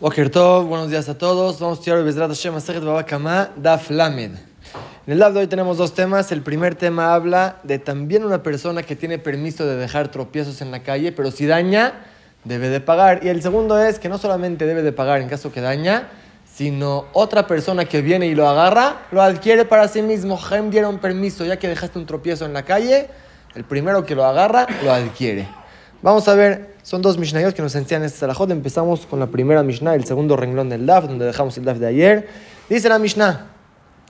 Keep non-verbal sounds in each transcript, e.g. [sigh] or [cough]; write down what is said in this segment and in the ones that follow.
Buenos días a todos. Vamos a estudiar Bezrat Hashem Masechet Babakama Daf Lamed. En el Daf de hoy tenemos dos temas. El primer tema habla de también una persona que tiene permiso de dejar tropiezos en la calle, pero si daña, debe de pagar. Y el segundo es que no solamente debe de pagar en caso que daña, sino otra persona que viene y lo agarra, lo adquiere para sí mismo. Jaime dieron permiso, ya que dejaste un tropiezo en la calle, el primero que lo agarra, lo adquiere. Vamos a ver, son dos Mishnayot que nos enseñan este Salahot. Empezamos con la primera Mishnah, el segundo renglón del Daf, donde dejamos el Daf de ayer. Dice la Mishnah,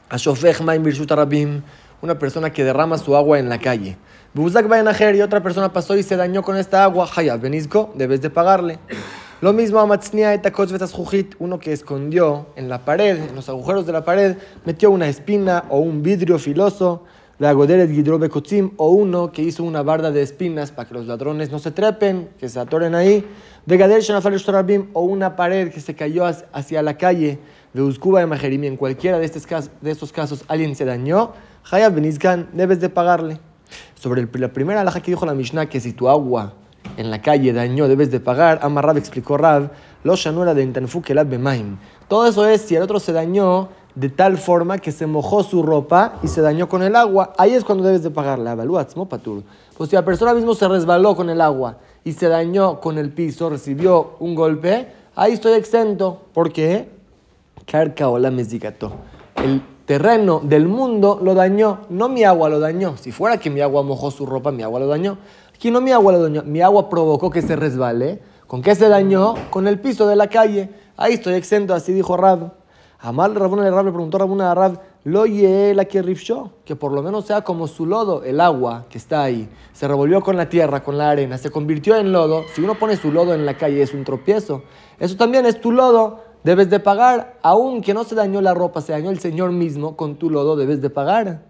Ashofech Maim Birshut Arabim, una persona que derrama su agua en la calle. Y otra persona pasó y se dañó con esta agua. Hayab Benizko, debes de pagarle. Lo mismo a Matznia Etakot Jujit, uno que escondió en la pared, en los agujeros de la pared, metió una espina o un vidrio filoso o uno que hizo una barda de espinas para que los ladrones no se trepen, que se atoren ahí, o una pared que se cayó hacia la calle, de Uzkuba de Majerimi, en cualquiera de estos, casos, de estos casos alguien se dañó, Hayab Benizkan, debes de pagarle. Sobre la primera alhaja que dijo la Mishnah, que si tu agua en la calle dañó, debes de pagar, Amarrab explicó Rab, lo era de Intanfu Bemaim. Todo eso es si el otro se dañó de tal forma que se mojó su ropa y se dañó con el agua, ahí es cuando debes de pagar la patur. Pues si la persona mismo se resbaló con el agua y se dañó con el piso, recibió un golpe, ahí estoy exento. ¿Por qué? Carca o la El terreno del mundo lo dañó, no mi agua lo dañó. Si fuera que mi agua mojó su ropa, mi agua lo dañó. Aquí no mi agua lo dañó, mi agua provocó que se resbale. ¿Con qué se dañó? Con el piso de la calle. Ahí estoy exento, así dijo Rab. Amal Rabuna le Rab le preguntó a Rabuna a Rab, lo la que rifshó, que por lo menos sea como su lodo, el agua que está ahí, se revolvió con la tierra, con la arena, se convirtió en lodo. Si uno pone su lodo en la calle es un tropiezo. Eso también es tu lodo, debes de pagar, aunque no se dañó la ropa, se dañó el Señor mismo, con tu lodo debes de pagar.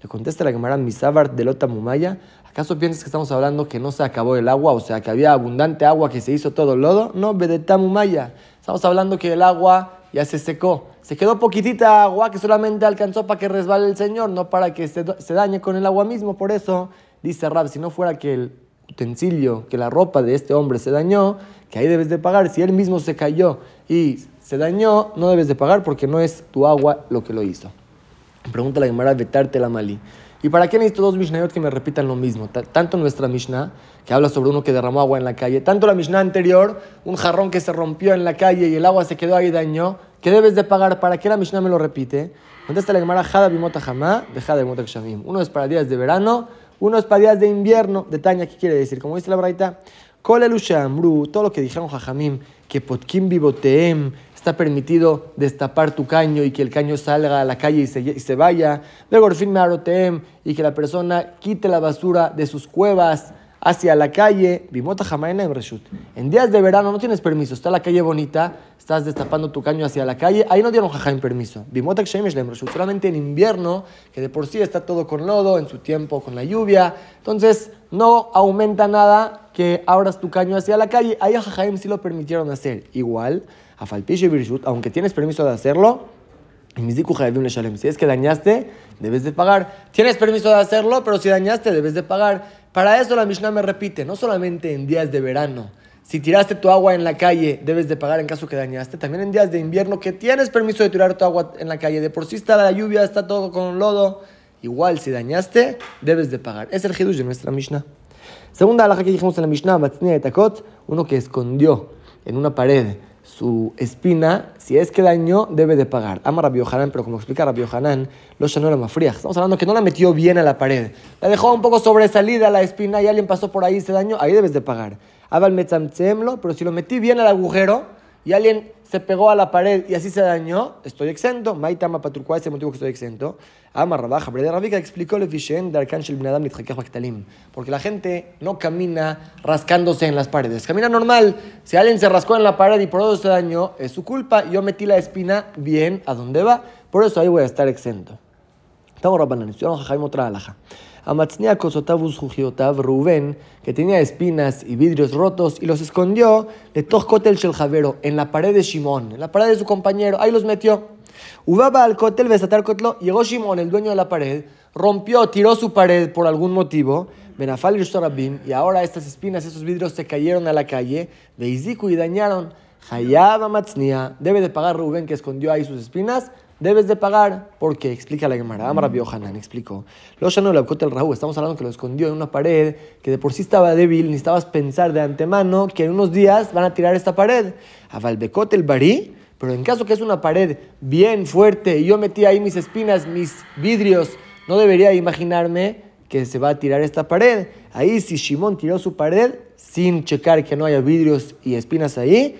Le contesta la Gemara Misabar de Lota Mumaya, ¿acaso piensas que estamos hablando que no se acabó el agua, o sea, que había abundante agua que se hizo todo lodo? No, Bedeta Mumaya. Estamos hablando que el agua ya se secó. Se quedó poquitita agua que solamente alcanzó para que resbale el Señor, no para que se, dañe con el agua mismo. Por eso, dice Rab, si no fuera que el utensilio, que la ropa de este hombre se dañó, que ahí debes de pagar. Si él mismo se cayó y se dañó, no debes de pagar porque no es tu agua lo que lo hizo. Pregunta la Gemara, vetarte la mali. ¿Y para qué necesito dos Mishnayot que me repitan lo mismo? Tanto nuestra Mishnah, que habla sobre uno que derramó agua en la calle, tanto la Mishnah anterior, un jarrón que se rompió en la calle y el agua se quedó ahí dañó, ¿qué debes de pagar? ¿Para qué la Mishnah me lo repite? Contesta la Gemara, Jada Bimota Hamá, de Jada Bimota Kshamim. Uno es para días de verano, uno es para días de invierno. De Taña, ¿qué quiere decir? Como dice la Braita, Kol Amru, todo lo que dijeron Jajamim, que Potkim Biboteem, está permitido destapar tu caño y que el caño salga a la calle y se, y se vaya. fin Mearotem y que la persona quite la basura de sus cuevas hacia la calle. Bimota Jamaina en Reshut. En días de verano no tienes permiso, está la calle bonita, estás destapando tu caño hacia la calle, ahí no dieron en permiso. Bimota Reshut. Solamente en invierno, que de por sí está todo con lodo, en su tiempo con la lluvia. Entonces no aumenta nada que abras tu caño hacia la calle. Ahí a Jajaim sí lo permitieron hacer. Igual aunque tienes permiso de hacerlo, si es que dañaste, debes de pagar. Tienes permiso de hacerlo, pero si dañaste, debes de pagar. Para eso la Mishnah me repite, no solamente en días de verano. Si tiraste tu agua en la calle, debes de pagar en caso que dañaste. También en días de invierno, que tienes permiso de tirar tu agua en la calle. De por sí está la lluvia, está todo con lodo. Igual, si dañaste, debes de pagar. Es el hidush de nuestra Mishnah. Segunda alhaja que dijimos en la Mishnah, de Takot, uno que escondió en una pared su espina, si es que dañó, debe de pagar. Ama Rabbi Yohanan, pero como explica Rabbi Yohanan, lo no era fría. Estamos hablando que no la metió bien a la pared. La dejó un poco sobresalida la espina y alguien pasó por ahí y se dañó, ahí debes de pagar. Abal metzamtzemlo, pero si lo metí bien al agujero y alguien se pegó a la pared y así se dañó, estoy exento. Maitama paturkua, ese motivo que estoy exento. Ama Rabaja, Brede Rabika explicó le Fishen Darkan Shel Bnadam Porque la gente no camina rascándose en las paredes, camina normal. Si alguien se rascó en la pared y por eso se dañó, es su culpa. Yo metí la espina bien a donde va, por eso ahí voy a estar exento. Estamos Rabbanan, estudiamos Jajaim otra alaja. Amatznia Kosotavus Jujiotav Rubén, que tenía espinas y vidrios rotos, y los escondió de Kotel Shel Javero, en la pared de Shimon, en la pared de su compañero, ahí los metió. Ubaba al Kotel Besatar Kotlo, llegó Shimon, el dueño de la pared, rompió, tiró su pared por algún motivo, Benafal y ahora estas espinas, esos vidrios se cayeron a la calle, de Iziku y dañaron. Hayaba Matznia, debe de pagar Rubén que escondió ahí sus espinas, debes de pagar. ¿Por qué? Explica la Gemara. Amar Hanan explicó. Lo no le el Raúl, estamos hablando que lo escondió en una pared que de por sí estaba débil, necesitabas pensar de antemano que en unos días van a tirar esta pared. A Valbecote el Barí, pero en caso que es una pared bien fuerte y yo metí ahí mis espinas, mis vidrios, no debería imaginarme que se va a tirar esta pared. Ahí si Shimon tiró su pared sin checar que no haya vidrios y espinas ahí,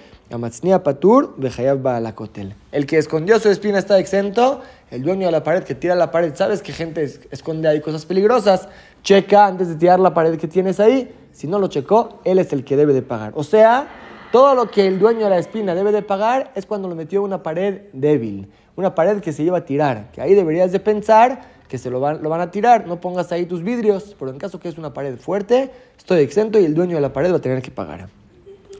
Patur la cotel. El que escondió su espina está exento. El dueño de la pared que tira la pared, ¿sabes que gente esconde ahí cosas peligrosas? Checa antes de tirar la pared que tienes ahí. Si no lo checó, él es el que debe de pagar. O sea, todo lo que el dueño de la espina debe de pagar es cuando lo metió en una pared débil. Una pared que se lleva a tirar. Que ahí deberías de pensar que se lo van, a tirar. No pongas ahí tus vidrios. Pero en caso que es una pared fuerte, estoy exento y el dueño de la pared va a tener que pagar.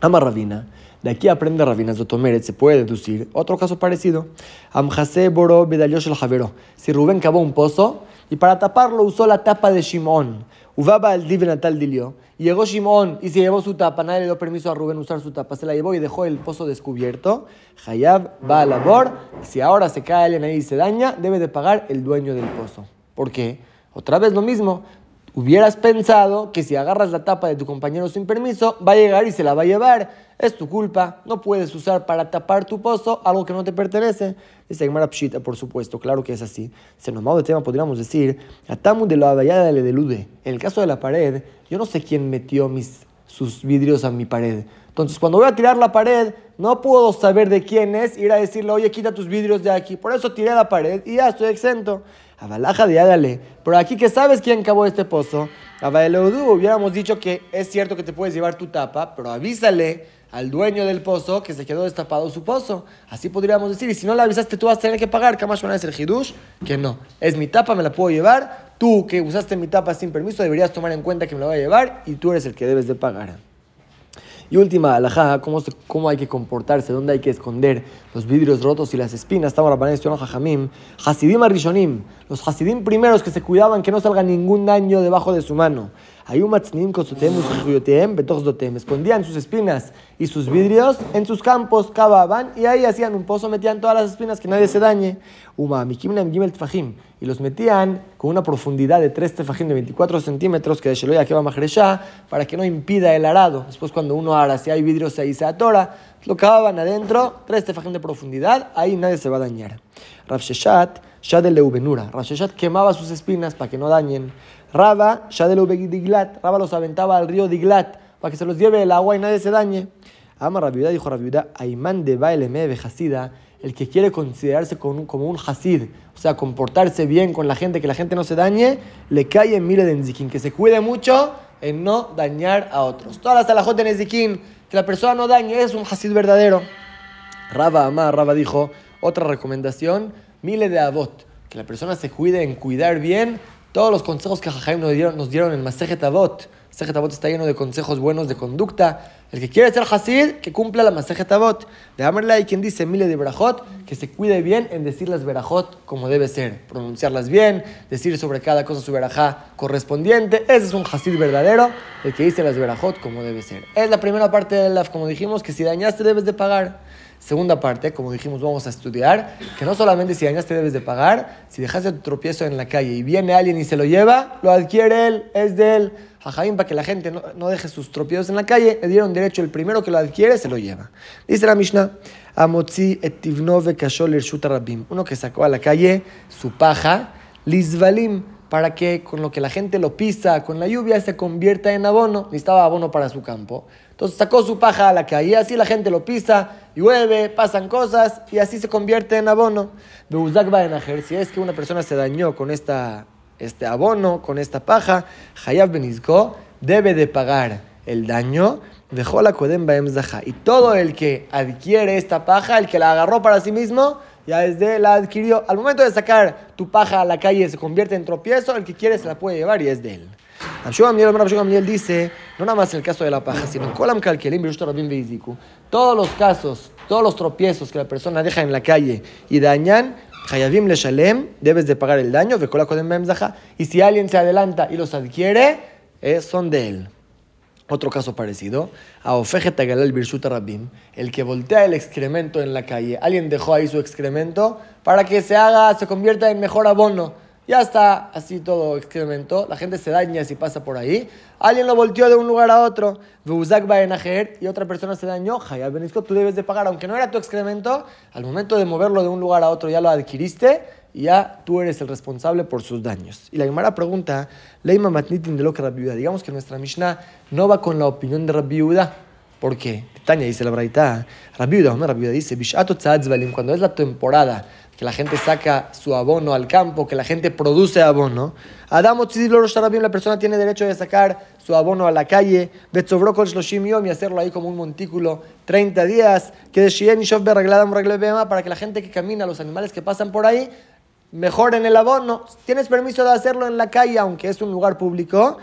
Ama Rabina. De aquí aprende Rabinas Tomeret, se puede deducir otro caso parecido. Amjase Boro el Javero. Si Rubén cavó un pozo y para taparlo usó la tapa de Shimón. Uvaba el natal dilio. Llegó Shimón y se llevó su tapa. Nadie le dio permiso a Rubén usar su tapa. Se la llevó y dejó el pozo descubierto. Hayab va a labor. Si ahora se cae alguien ahí y se daña, debe de pagar el dueño del pozo. ¿Por qué? Otra vez lo mismo. Hubieras pensado que si agarras la tapa de tu compañero sin permiso, va a llegar y se la va a llevar. Es tu culpa. No puedes usar para tapar tu pozo algo que no te pertenece. Dice Gemara Pshita, por supuesto. Claro que es así. Se nos de tema podríamos decir, Atamu de la le delude. En el caso de la pared, yo no sé quién metió mis, sus vidrios a mi pared. Entonces, cuando voy a tirar la pared, no puedo saber de quién es, ir a decirle, oye, quita tus vidrios de aquí. Por eso tiré la pared y ya estoy exento. Abalaja de Adale. Pero aquí que sabes quién cavó este pozo, Abaleudú, hubiéramos dicho que es cierto que te puedes llevar tu tapa, pero avísale al dueño del pozo que se quedó destapado su pozo. Así podríamos decir. Y si no le avisaste, tú vas a tener que pagar. Kamash es el hidush, que no. Es mi tapa, me la puedo llevar. Tú que usaste mi tapa sin permiso, deberías tomar en cuenta que me la voy a llevar y tú eres el que debes de pagar. Y última, alajá, ¿cómo, cómo hay que comportarse, dónde hay que esconder los vidrios rotos y las espinas. Estamos hablando de Jajamim. Hasidim Arishonim, los Hasidim primeros que se cuidaban que no salga ningún daño debajo de su mano. Escondían sus espinas y sus vidrios en sus campos, cavaban y ahí hacían un pozo, metían todas las espinas que nadie se dañe. Y los metían con una profundidad de 3 tefajim de 24 centímetros que de Sheloya que va para que no impida el arado. Después, cuando uno ara, si hay vidrios ahí se atora, lo cavaban adentro, 3 tefajim de profundidad, ahí nadie se va a dañar. Rav Sheshat, Shadel Leubenura. Rav quemaba sus espinas para que no dañen. Raba, Shadelu Diglat, Raba los aventaba al río Diglat para que se los lleve el agua y nadie se dañe. Ama Rabiudá, dijo Rabiudá, Aimán de Baileme de el que quiere considerarse como un Hasid, o sea, comportarse bien con la gente, que la gente no se dañe, le cae en mire de Nzikin, que se cuide mucho en no dañar a otros. Todas las alajot de Nzikin, que la persona no dañe, es un Hasid verdadero. Raba Amar, Raba dijo, otra recomendación, mile de Avot, que la persona se cuide en cuidar bien todos los consejos que Jajaim nos dieron, nos dieron en Masejet Avot. Masejet Avot está lleno de consejos buenos de conducta. El que quiere ser Hasid, que cumpla la Masejet Avot. De Amarla hay quien dice mile de Berajot, que se cuide bien en decir las Berajot como debe ser. Pronunciarlas bien, decir sobre cada cosa su Berajá correspondiente. Ese es un Hasid verdadero, el que dice las Berajot como debe ser. Es la primera parte de la, como dijimos, que si dañaste debes de pagar. Segunda parte, como dijimos, vamos a estudiar que no solamente si dañaste debes de pagar, si dejaste tu tropiezo en la calle y viene alguien y se lo lleva, lo adquiere él, es de él. Jajaim, para que la gente no, deje sus tropiezos en la calle, le dieron derecho, el primero que lo adquiere se lo lleva. Dice la Mishnah, Amotzi et rabim, uno que sacó a la calle su paja, lisvalim, para que con lo que la gente lo pisa, con la lluvia, se convierta en abono. Necesitaba abono para su campo. Entonces sacó su paja a la calle, así la gente lo pisa, llueve, pasan cosas y así se convierte en abono. Si es que una persona se dañó con esta, este abono, con esta paja, Hayab Benizko debe de pagar el daño. Dejó la Y todo el que adquiere esta paja, el que la agarró para sí mismo, ya es de la adquirió. Al momento de sacar tu paja a la calle se convierte en tropiezo, el que quiere se la puede llevar y es de él. Miel dice, no nada más el caso de la paja, sino todos los casos, todos los tropiezos que la persona deja en la calle y dañan, Hayavim le shalem, debes de pagar el daño, y si alguien se adelanta y los adquiere, eh, son de él. Otro caso parecido, a Galal Birshuta Rabim, el que voltea el excremento en la calle. Alguien dejó ahí su excremento para que se haga, se convierta en mejor abono. Ya está así todo excremento, la gente se daña si pasa por ahí. Alguien lo volteó de un lugar a otro, y otra persona se dañó, Hayab tú debes de pagar, aunque no era tu excremento, al momento de moverlo de un lugar a otro ya lo adquiriste y ya tú eres el responsable por sus daños. Y la Gemara pregunta, Leima Matnitin de lo que Rabbi digamos que nuestra Mishnah no va con la opinión de Rabbi ¿Por qué? Tania dice la Braita, Rabbi Yehuda, Rabbi dice, cuando es la temporada que la gente saca su abono al campo, que la gente produce abono, Adamo la persona tiene derecho de sacar su abono a la calle, y hacerlo ahí como un montículo 30 días, que de para que la gente que camina, los animales que pasan por ahí, mejor en el abono. Tienes permiso de hacerlo en la calle, aunque es un lugar público.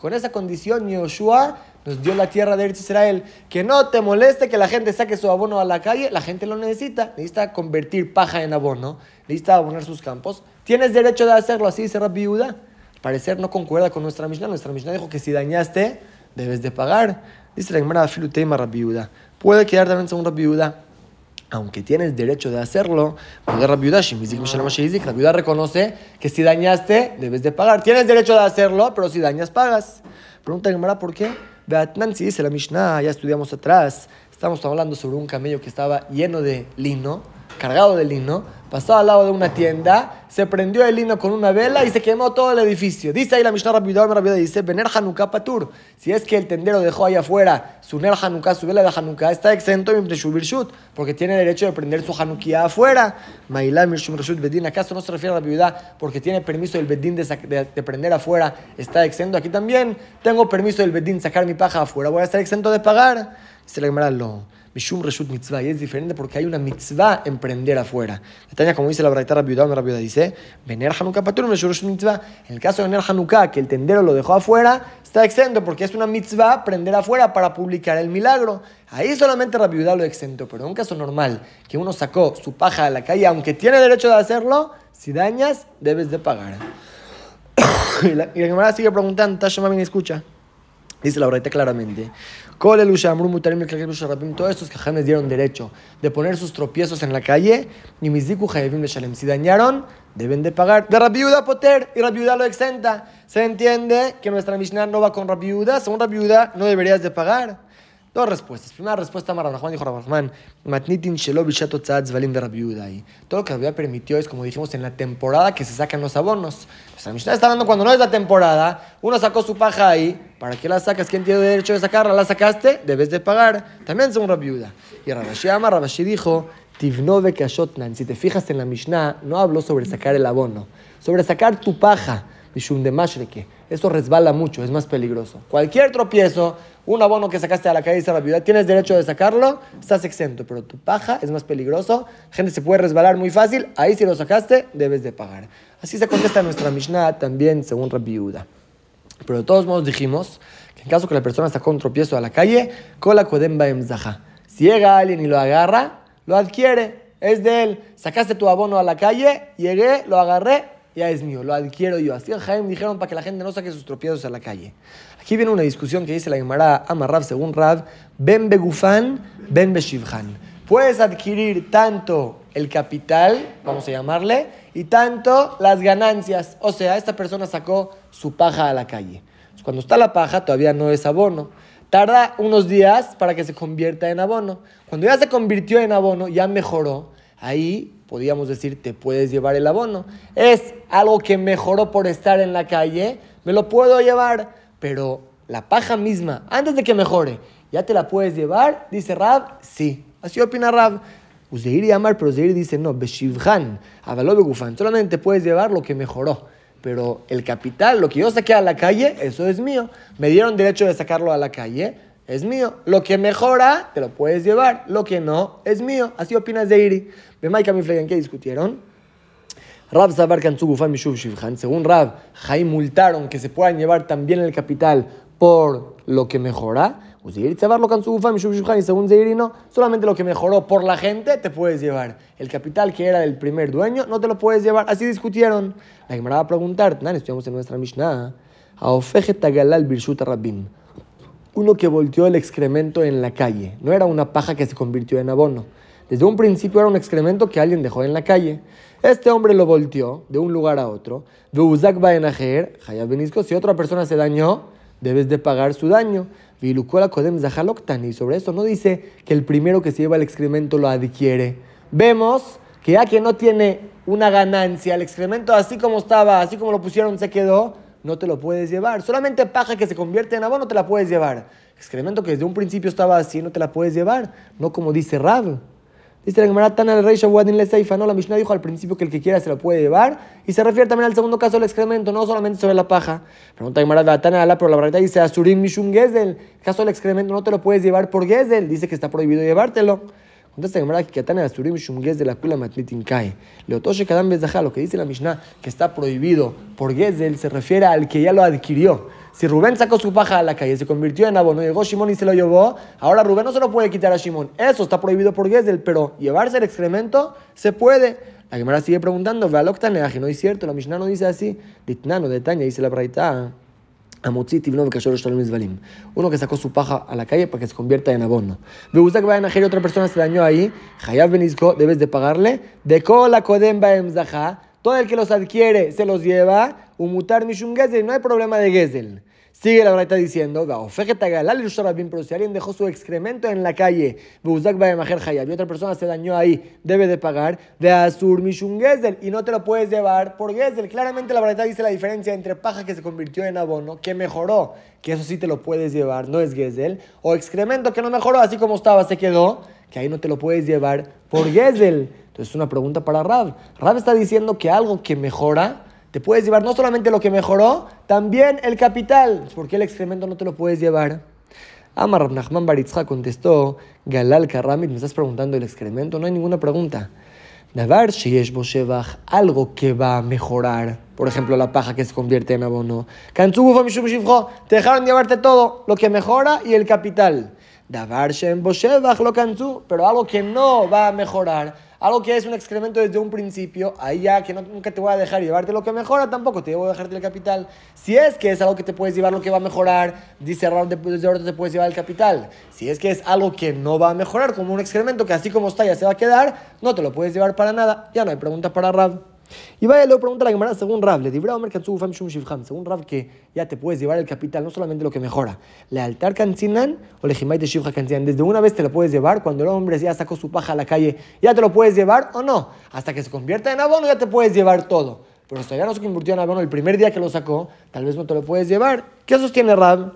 Con esa condición, Yoshua nos dio la tierra de Israel. Que no te moleste que la gente saque su abono a la calle. La gente lo necesita. Necesita convertir paja en abono. Necesita abonar sus campos. Tienes derecho de hacerlo. Así dice Rabbi. Al parecer no concuerda con nuestra Mishnah. Nuestra Mishnah dijo que si dañaste, debes de pagar. Dice la Gemara Filutema Rabbi. Puede quedar también según Rabbi aunque tienes derecho de hacerlo, la viuda reconoce que si dañaste, debes de pagar. Tienes derecho de hacerlo, pero si dañas, pagas. Pregunta Gemara, ¿por qué? Beatnan, si dice la Mishnah, ya estudiamos atrás, estamos hablando sobre un camello que estaba lleno de lino, cargado de lino, pasó al lado de una tienda, se prendió el lino con una vela y se quemó todo el edificio. Dice ahí la Mishnah Rabidor, Rabidor dice, Bener Hanukkah Patur. Si es que el tendero dejó ahí afuera su Ner Hanukkah, su vela de Hanukkah, está exento de Shut, porque tiene derecho de prender su Hanukkah afuera. Mailá Mirshum Reshut Bedin, ¿acaso no se refiere a la viuda porque tiene permiso del Bedín de, de, prender afuera? Está exento. Aquí también tengo permiso del Bedín sacar mi paja afuera, voy a estar exento de pagar. Dice la Gemara, lo. Mishum Reshut Mitzvah. Y es diferente porque hay una mitzvah emprender afuera. Como dice la Braita Rabiudá, dice, Vener Hanukkah Patur Mitzvah. En el caso de Vener Hanukkah, que el tendero lo dejó afuera, está exento porque es una mitzvah prender afuera para publicar el milagro. Ahí solamente Rabiudá lo exento. Pero en un caso normal, que uno sacó su paja a la calle, aunque tiene derecho de hacerlo, si dañas, debes de pagar. [coughs] y la, y sigue preguntando, Tasha Mami, escucha. Dice la Braita claramente. Todos estos cajanes dieron derecho de poner sus tropiezos en la calle y Si dañaron, deben de pagar. De Rabiuda Poter y Rabiuda lo exenta. Se entiende que nuestra Mishnah no va con Rabiuda. Según Rabiuda, no deberías de pagar. Dos respuestas. Primera respuesta, Marrahman dijo Rabahman, Matnitin Shelo Bishato Valim de Rabiudai. Todo lo que había permitido es, como dijimos, en la temporada que se sacan los abonos. Nuestra Mishnah está hablando cuando no es la temporada, uno sacó su paja ahí, ¿para qué la sacas? ¿Quién tiene derecho de sacarla? ¿La sacaste? Debes de pagar. También según Rabiuda. Y Rabashi ama, Rabashi dijo, Tivnove Kashotnan. Si te fijas en la Mishnah, no habló sobre sacar el abono, sobre sacar tu paja. De. Eso resbala mucho, es más peligroso. Cualquier tropiezo un abono que sacaste a la calle dice la viuda, tienes derecho de sacarlo, estás exento, pero tu paja es más peligroso, gente se puede resbalar muy fácil, ahí si lo sacaste, debes de pagar. Así se contesta nuestra Mishnah también según la viuda. Pero de todos modos dijimos que en caso que la persona sacó un tropiezo a la calle, kola kodemba emzaha. Si llega alguien y lo agarra, lo adquiere, es de él. Sacaste tu abono a la calle, llegué, lo agarré, ya es mío, lo adquiero yo. Así en Jaime dijeron para que la gente no saque sus tropiezos a la calle. Aquí viene una discusión que dice la Gemara Amarrab según Rab, Ben Begufan, Ben Beshivhan. Puedes adquirir tanto el capital, vamos a llamarle, y tanto las ganancias. O sea, esta persona sacó su paja a la calle. Cuando está la paja todavía no es abono. Tarda unos días para que se convierta en abono. Cuando ya se convirtió en abono, ya mejoró. Ahí podríamos decir, te puedes llevar el abono. Es algo que mejoró por estar en la calle, me lo puedo llevar pero la paja misma, antes de que mejore, ¿ya te la puedes llevar? Dice Rab, sí. Así opina Rab. Uzeir y Amar, pero Uzeir dice, no, Beshivhan, Avaló solamente puedes llevar lo que mejoró. Pero el capital, lo que yo saqué a la calle, eso es mío. Me dieron derecho de sacarlo a la calle, es mío. Lo que mejora, te lo puedes llevar. Lo que no, es mío. Así opinas de Iri. ¿Ve Maika ¿en qué discutieron? Rab Sabar. Según Rab, Jaim multaron que se puedan llevar también el capital por lo que mejora. Y según Zeiri no, solamente lo que mejoró por la gente te puedes llevar. El capital que era del primer dueño no te lo puedes llevar. Así discutieron. La Gemara va a preguntar, estudiamos en nuestra Mishnah. Galal Birshuta Rabim. Uno que volteó el excremento en la calle. No era una paja que se convirtió en abono. Desde un principio era un excremento que alguien dejó en la calle. Este hombre lo volteó de un lugar a otro. Si otra persona se dañó, debes de pagar su daño. Y sobre eso no dice que el primero que se lleva el excremento lo adquiere. Vemos que ya que no tiene una ganancia, el excremento así como estaba, así como lo pusieron, se quedó, no te lo puedes llevar. Solamente paja que se convierte en abono te la puedes llevar. Excremento que desde un principio estaba así, no te la puedes llevar. No como dice Rab. Dice la Gemara Tana el rey Shavuadin le no, la Mishnah dijo al principio que el que quiera se lo puede llevar y se refiere también al segundo caso del excremento, no solamente sobre la paja. Pregunta Gemara Tana la pero la verdad dice Asurim Mishum Gezel, el caso del excremento no te lo puedes llevar por Gezel, dice que está prohibido llevártelo. Contesta Gemara que Tana Asurim Mishum Gezel la kula matnitin kai. Leotoshe kadam bezajá, lo que dice la Mishnah que está prohibido por Gezel se refiere al que ya lo adquirió. Si Rubén sacó su paja a la calle, se convirtió en abono, llegó Shimón y se lo llevó, ahora Rubén no se lo puede quitar a Shimón. Eso está prohibido por Gesel, pero llevarse el excremento se puede. La Gemara sigue preguntando, que no es cierto, la Mishnah no dice así. Ditnano, de Taña, dice la Braita. Uno que sacó su paja a la calle para que se convierta en abono. Que vayan a otra persona se dañó ahí. Hayab Benizko, debes de pagarle. De cola Kodem Todo el que los adquiere se los lleva. Umutar Mishum Gezel, no hay problema de Gezel. Sigue la verdad diciendo, pero si alguien dejó su excremento en la calle, y otra persona se dañó ahí, debe de pagar, de Asur Mishum Gezel, y no te lo puedes llevar por Gezel. Claramente la verdad dice la diferencia entre paja que se convirtió en abono, que mejoró, que eso sí te lo puedes llevar, no es Gezel, o excremento que no mejoró, así como estaba, se quedó, que ahí no te lo puedes llevar por Gezel. Entonces es una pregunta para Rab. Rab está diciendo que algo que mejora, te puedes llevar no solamente lo que mejoró, también el capital. ¿Por qué el excremento no te lo puedes llevar? Amar Nachman Baritzha contestó, Galal Karamit, me estás preguntando el excremento, no hay ninguna pregunta. Navar Sheyesh algo que va a mejorar. Por ejemplo, la paja que se convierte en abono. Te dejaron llevarte todo, lo que mejora y el capital. Davar Shem lo pero algo que no va a mejorar algo que es un excremento desde un principio, ahí ya que nunca te voy a dejar llevarte lo que mejora, tampoco te voy a dejarte el capital. Si es que es algo que te puedes llevar lo que va a mejorar, dice desde ahora te puedes llevar el capital. Si es que es algo que no va a mejorar, como un excremento que así como está ya se va a quedar, no te lo puedes llevar para nada. Ya no hay pregunta para Rab. Y vaya, luego pregunta la Gemara según Rav, le dirá Omer según Rav que ya te puedes llevar el capital, no solamente lo que mejora, lealtar cancinan o lejimay de Shivha cancinan, desde una vez te lo puedes llevar, cuando el hombre ya sacó su paja a la calle, ya te lo puedes llevar o no, hasta que se convierta en abono ya te puedes llevar todo. Pero hasta ya no se convirtió en abono el primer día que lo sacó, tal vez no te lo puedes llevar. ¿Qué sostiene Rav?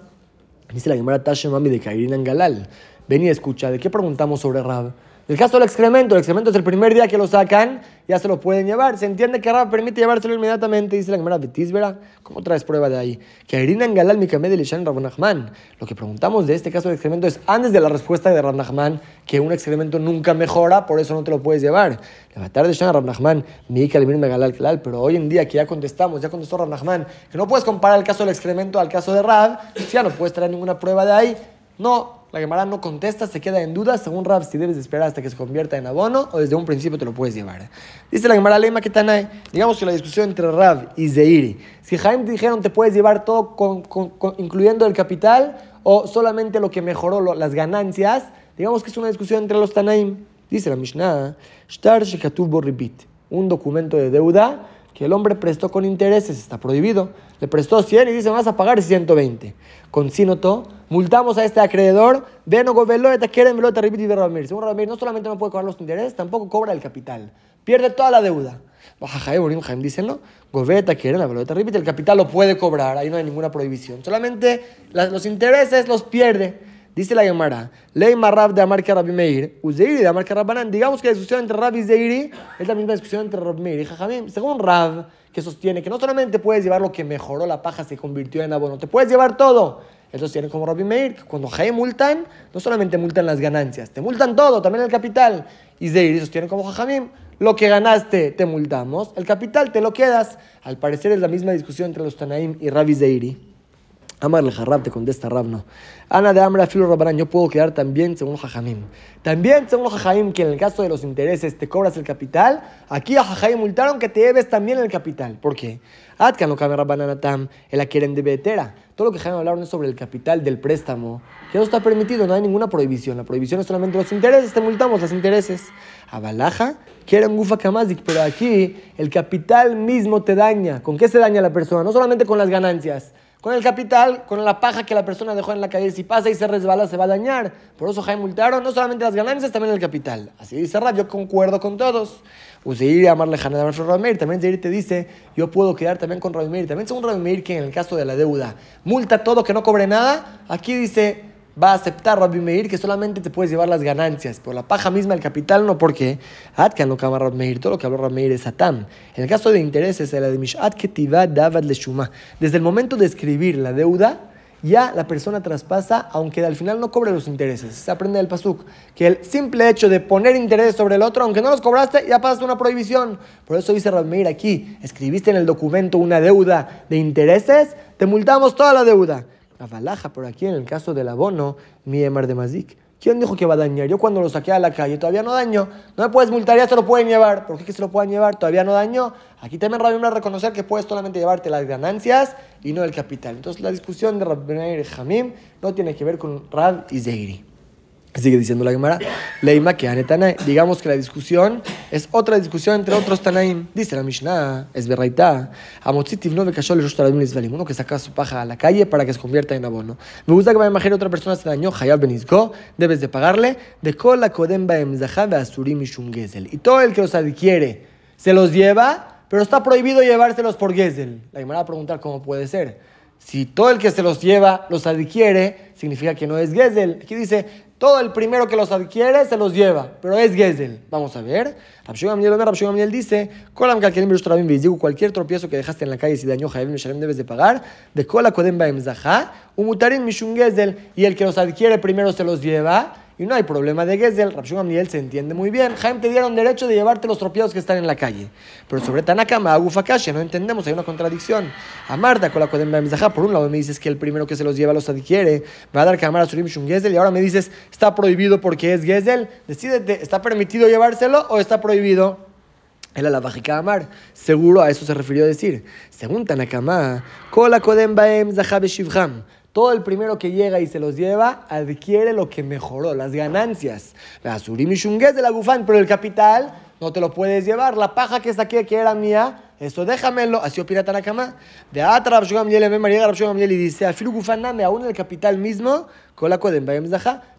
Dice la Gemara Tashemami de Kairin en Galal. Ven y escucha, ¿de qué preguntamos sobre Rav? El caso del excremento, el excremento es el primer día que lo sacan, ya se lo pueden llevar. Se entiende que Rab permite llevárselo inmediatamente, dice la Gemara ¿verdad? ¿Cómo traes prueba de ahí? Que Irina Galal Mikamed de Lishan Nachman. Lo que preguntamos de este caso del excremento es antes de la respuesta de Nachman, que un excremento nunca mejora, por eso no te lo puedes llevar. Tarde de Shan Nachman, Mika Galal Klal, pero hoy en día que ya contestamos, ya contestó Nachman, que no puedes comparar el caso del excremento al caso de Rab, ya no puedes traer ninguna prueba de ahí. No, la Gemara no contesta, se queda en duda, según Rab, si debes esperar hasta que se convierta en abono o desde un principio te lo puedes llevar. Dice la Gemara Lema hay. digamos que la discusión entre Rab y Zeiri, si Jaime dijeron te puedes llevar todo incluyendo el capital o solamente lo que mejoró las ganancias, digamos que es una discusión entre los Tanaim. Dice la Mishnah, un documento de deuda que el hombre prestó con intereses, está prohibido. Le prestó 100 y dice, vas a pagar 120. Con sínoto, multamos a este acreedor, ven o quieren velo, te y Ramir. Según Ramir, no solamente no puede cobrar los intereses, tampoco cobra el capital. Pierde toda la deuda. Dicen, ¿no? Goveta quieren la te el capital lo puede cobrar, ahí no hay ninguna prohibición. Solamente los intereses los pierde. Dice la Gemara, Ley Marrab de Amar Rabbi Meir, Uzeiri de Amar Rabbanan. Digamos que la discusión entre Rab y Zeiri es la misma discusión entre Rabbi Meir y Jajamim. Según Rab, que sostiene que no solamente puedes llevar lo que mejoró la paja, se convirtió en abono, te puedes llevar todo. Él sostiene como Rabbi Meir, que cuando Jaime multan, no solamente multan las ganancias, te multan todo, también el capital. Y Zeiri sostiene como Jajamim, lo que ganaste te multamos, el capital te lo quedas. Al parecer es la misma discusión entre los Tanaim y Rabbi Zeiri. Amarle Jarrab te contesta Rab, no. Ana de Amra Filo Rabarán, yo puedo quedar también según Jajamim. También según Jajamim, que en el caso de los intereses te cobras el capital, aquí a Jajamim multaron que te debes también el capital. ¿Por qué? Atkan no Rabbananatam, el quieren de Betera. Todo lo que Jajamim hablaron es sobre el capital del préstamo, que no está permitido, no hay ninguna prohibición. La prohibición es solamente los intereses, te multamos los intereses. A Balaja, quieren Gufa Kamazik, pero aquí el capital mismo te daña. ¿Con qué se daña la persona? No solamente con las ganancias con el capital, con la paja que la persona dejó en la calle. Si pasa y se resbala, se va a dañar. Por eso Jaime multaron no solamente las ganancias, también el capital. Así dice Rab, yo concuerdo con todos. Useir amarle Hanad Ramir, también Zeir te dice, yo puedo quedar también con Ramir. También según Ramir que en el caso de la deuda, multa todo que no cobre nada. Aquí dice, va a aceptar Rabbi Meir que solamente te puedes llevar las ganancias, por la paja misma, el capital, no porque Atkan no cama Rabbi Meir, todo lo que habló Rabbi Meir es Atam. En el caso de intereses, la de Mishat Ketiva Davad. Desde el momento de escribir la deuda, ya la persona traspasa, aunque al final no cobre los intereses. Se aprende del Pasuk, que el simple hecho de poner intereses sobre el otro, aunque no los cobraste, ya pasaste una prohibición. Por eso dice Meir aquí, escribiste en el documento una deuda de intereses, te multamos toda la deuda. La balaja, por aquí en el caso del abono, mi emar de mazik. ¿Quién dijo que va a dañar? Yo cuando lo saqué a la calle todavía no daño. No me puedes multar, ya se lo pueden llevar. ¿Por qué que se lo puedan llevar? Todavía no daño. Aquí también Rabbi a reconocer que puedes solamente llevarte las ganancias y no el capital. Entonces la discusión de Rabbi y Jamim no tiene que ver con Rab y Zeiri. Sigue diciendo la Gemara, Leima que Anetanaim. Digamos que la discusión es otra discusión entre otros Tanaim. Dice la Mishnah, es Berraita, Amotzitiv no cayó el Israelim. Uno que saca su paja a la calle para que se convierta en abono. Me gusta que me imagine otra persona se dañó, Hayab Benizgo, debes de pagarle, de Kola Kodem Baem Asurim y Y todo el que los adquiere se los lleva, pero está prohibido llevárselos por Gezel. La Gemara va a preguntar cómo puede ser. Si todo el que se los lleva los adquiere, significa que no es Gezel. Aquí dice, todo el primero que los adquiere se los lleva, pero es Gezel. Vamos a ver. Rabshon dice, cualquier tropiezo que dejaste en la calle si dañó Jaim Shalem debes de pagar, de Kola Kodem Baem Umutarin Mishum Gezel, y el que los adquiere primero se los lleva, y no hay problema de Gesell. Rabshon Gamliel se entiende muy bien. Jaime te dieron derecho de llevarte los tropiezos que están en la calle. Pero sobre Tanakama, Agufakasha, no entendemos, hay una contradicción. Amarta con la por un lado me dices que el primero que se los lleva los adquiere, va a dar Kamar a Surim Shun y ahora me dices, está prohibido porque es Gesell. Decídete, ¿está permitido llevárselo o está prohibido? El alabajika amar. Seguro a eso se refirió a decir. Según Tanakama, Kola Kodem Baem Shivham todo el primero que llega y se los lleva adquiere lo que mejoró, las ganancias. La surim y de la gufán, pero el capital no te lo puedes llevar. La paja que saqué, que era mía, eso déjamelo. Así opina Tanakama. De Atra Rabshugam Yele, María Rabshugam Yele y dice, Afilu gufán name, aún el capital mismo,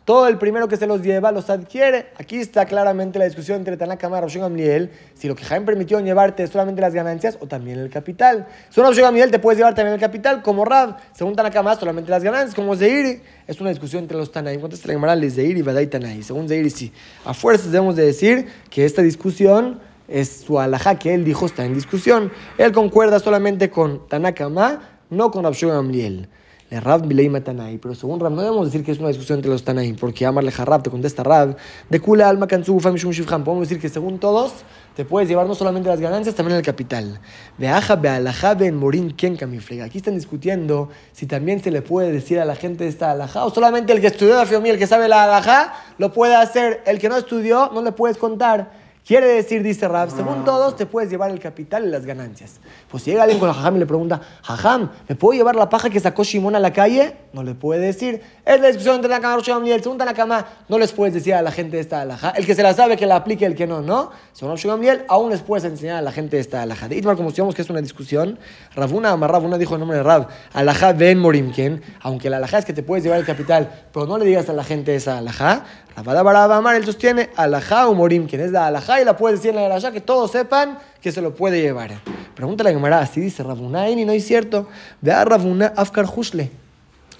todo el primero que se los lleva los adquiere. Aquí está claramente la discusión entre Tanakama y Rabshon Gamliel, si lo que Jaime permitió llevarte es solamente las ganancias o también el capital. Según Rabshon Gamliel te puedes llevar también el capital, como Rab. Según Tanakama, solamente las ganancias, como Zeiri. Es una discusión entre los Tanaim. Contesta la Gemara de Zeiri y Tanai. Según Zeiri, sí. A fuerzas debemos de decir que esta discusión es su alajá que él dijo está en discusión. Él concuerda solamente con Tanakama, no con Rabshon Gamliel le Rab Milei Matanai, pero según Rab no debemos decir que es una discusión entre los Tanaim, porque amarle Rab te contesta Rab, de Kula Alma Kanzufa Mishum Shivham, podemos decir que según todos te puedes llevar no solamente las ganancias, también el capital. De Aja Bealaja Ben Morin Ken Kamiflega. Aquí están discutiendo si también se le puede decir a la gente esta alajá, o solamente el que estudió la Fiomí, el que sabe la alajá, lo puede hacer, el que no estudió, no le puedes contar. Quiere decir, dice Rab, según todos te puedes llevar el capital y las ganancias. Pues si llega alguien con la jajam y le pregunta, jajam, ¿me puedo llevar la paja que sacó Shimon a la calle? No le puede decir. Es la discusión entre la cama y el segundo la cama. No les puedes decir a la gente esta alhaja. El que se la sabe que la aplique, el que no, no. Según Shimon aún les puedes enseñar a la gente esta alhaja. De Itmar, como decíamos que es una discusión, Rabuna Rabuna dijo el nombre de Rab, alhaja ben morimken, aunque la alhaja es que te puedes llevar el capital, pero no le digas a la gente esa alhaja. Rabada Baraba Amar, él sostiene alhaja o morim, quien es la alhaja y la puede decir en la alhaja, que todos sepan que se lo puede llevar. Pregúntale a la Gemara, así dice Rabuna, y no es cierto. Ve a Rabuna Afkar Hushle.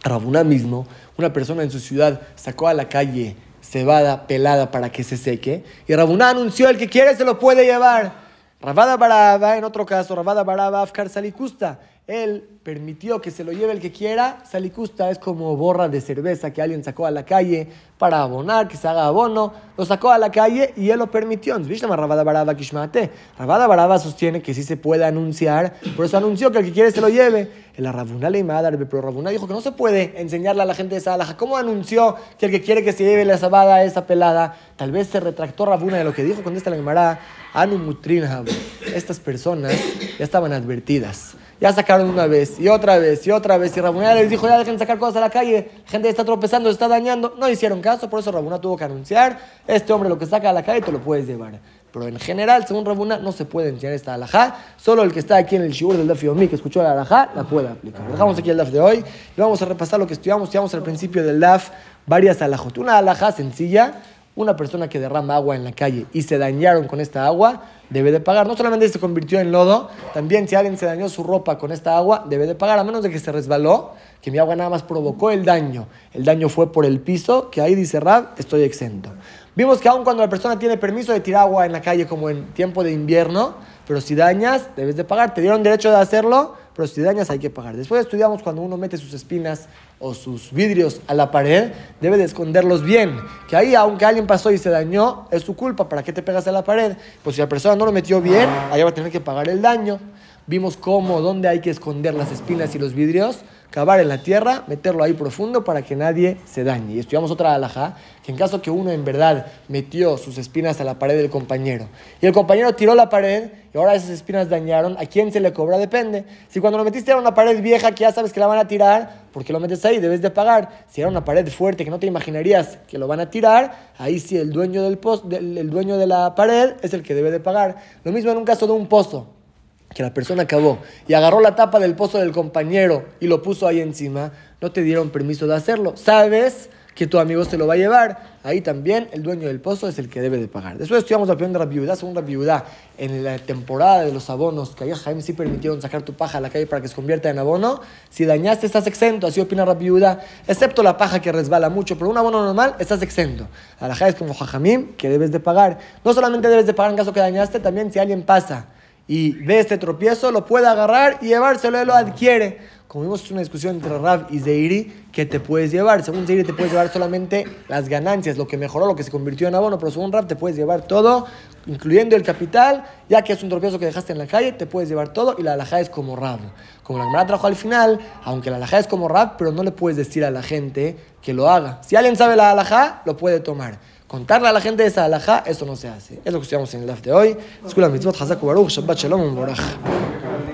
Rabuna mismo, una persona en su ciudad sacó a la calle cebada pelada para que se seque, y Rabuna anunció, el que quiere se lo puede llevar. Rabada Baraba, en otro caso, Rabada Baraba Afkar Salikusta él permitió que se lo lleve el que quiera. Salicusta es como borra de cerveza que alguien sacó a la calle para abonar, que se haga abono. Lo sacó a la calle y él lo permitió. Rabada Baraba Baraba sostiene que sí se puede anunciar, por eso anunció que el que quiere se lo lleve. El Rabuna le pero Rabuna dijo que no se puede enseñarle a la gente de esa alaja. ¿Cómo anunció que el que quiere que se lleve la sabada esa pelada? Tal vez se retractó Rabuna de lo que dijo, contesta la Gemara. Anu Estas personas ya estaban advertidas ya sacaron una vez y otra vez y otra vez. Y Rabuna les dijo, ya dejen sacar cosas a la calle. La gente está tropezando, está dañando. No hicieron caso, por eso Rabuna tuvo que anunciar, este hombre lo que saca a la calle te lo puedes llevar. Pero en general, según Rabuna, no se puede enseñar esta alajá. Solo el que está aquí en el shiur del Daf Yomi, que escuchó la alajá, la puede aplicar. Dejamos aquí el Daf de hoy y vamos a repasar lo que estudiamos. Estudiamos al principio del Daf varias alajot. Una alajá sencilla, una persona que derrama agua en la calle y se dañaron con esta agua, debe de pagar. No solamente se convirtió en lodo, también si alguien se dañó su ropa con esta agua, debe de pagar, a menos de que se resbaló, que mi agua nada más provocó el daño. El daño fue por el piso, que ahí dice Rab, estoy exento. Vimos que aun cuando la persona tiene permiso de tirar agua en la calle como en tiempo de invierno, pero si dañas, debes de pagar. Te dieron derecho de hacerlo, pero si dañas hay que pagar. Después estudiamos cuando uno mete sus espinas o sus vidrios a la pared, debe de esconderlos bien. Que ahí, aunque alguien pasó y se dañó, es su culpa. ¿Para qué te pegas a la pared? Pues si la persona no lo metió bien, ahí va a tener que pagar el daño. Vimos cómo, dónde hay que esconder las espinas y los vidrios cavar en la tierra, meterlo ahí profundo para que nadie se dañe. Y estudiamos otra alhaja, que en caso que uno en verdad metió sus espinas a la pared del compañero y el compañero tiró la pared y ahora esas espinas dañaron, ¿a quién se le cobra? Depende. Si cuando lo metiste era una pared vieja que ya sabes que la van a tirar, porque lo metes ahí? Debes de pagar. Si era una pared fuerte que no te imaginarías que lo van a tirar, ahí sí el dueño del post, el dueño de la pared es el que debe de pagar. Lo mismo en un caso de un pozo que la persona acabó y agarró la tapa del pozo del compañero y lo puso ahí encima, no te dieron permiso de hacerlo. Sabes que tu amigo se lo va a llevar. Ahí también el dueño del pozo es el que debe de pagar. Después estudiamos la opinión de la viuda, según la viuda, en la temporada de los abonos, que ahí Jaime sí permitieron sacar tu paja a la calle para que se convierta en abono. Si dañaste, estás exento, así opina la viuda, excepto la paja que resbala mucho, pero un abono normal, estás exento. A la es como Jajamim, que debes de pagar. No solamente debes de pagar en caso que dañaste, también si alguien pasa y ve este tropiezo, lo puede agarrar y llevárselo, él lo adquiere. Como vimos, es una discusión entre Rab y Zeiri que te puedes llevar. Según Zeiri te puedes llevar solamente las ganancias, lo que mejoró, lo que se convirtió en abono, pero según Rab te puedes llevar todo, incluyendo el capital, ya que es un tropiezo que dejaste en la calle, te puedes llevar todo y la alhaja es como Rab. Como la Gemara trajo al final, aunque la alhaja es como Rab, pero no le puedes decir a la gente que lo haga. Si alguien sabe la alhaja, lo puede tomar. Contarle a la gente esa alhaja, eso no se hace. Es lo que estudiamos en el live de hoy. Escuela mitzvot, Hazak Baruch, Shabbat Shalom, Borach.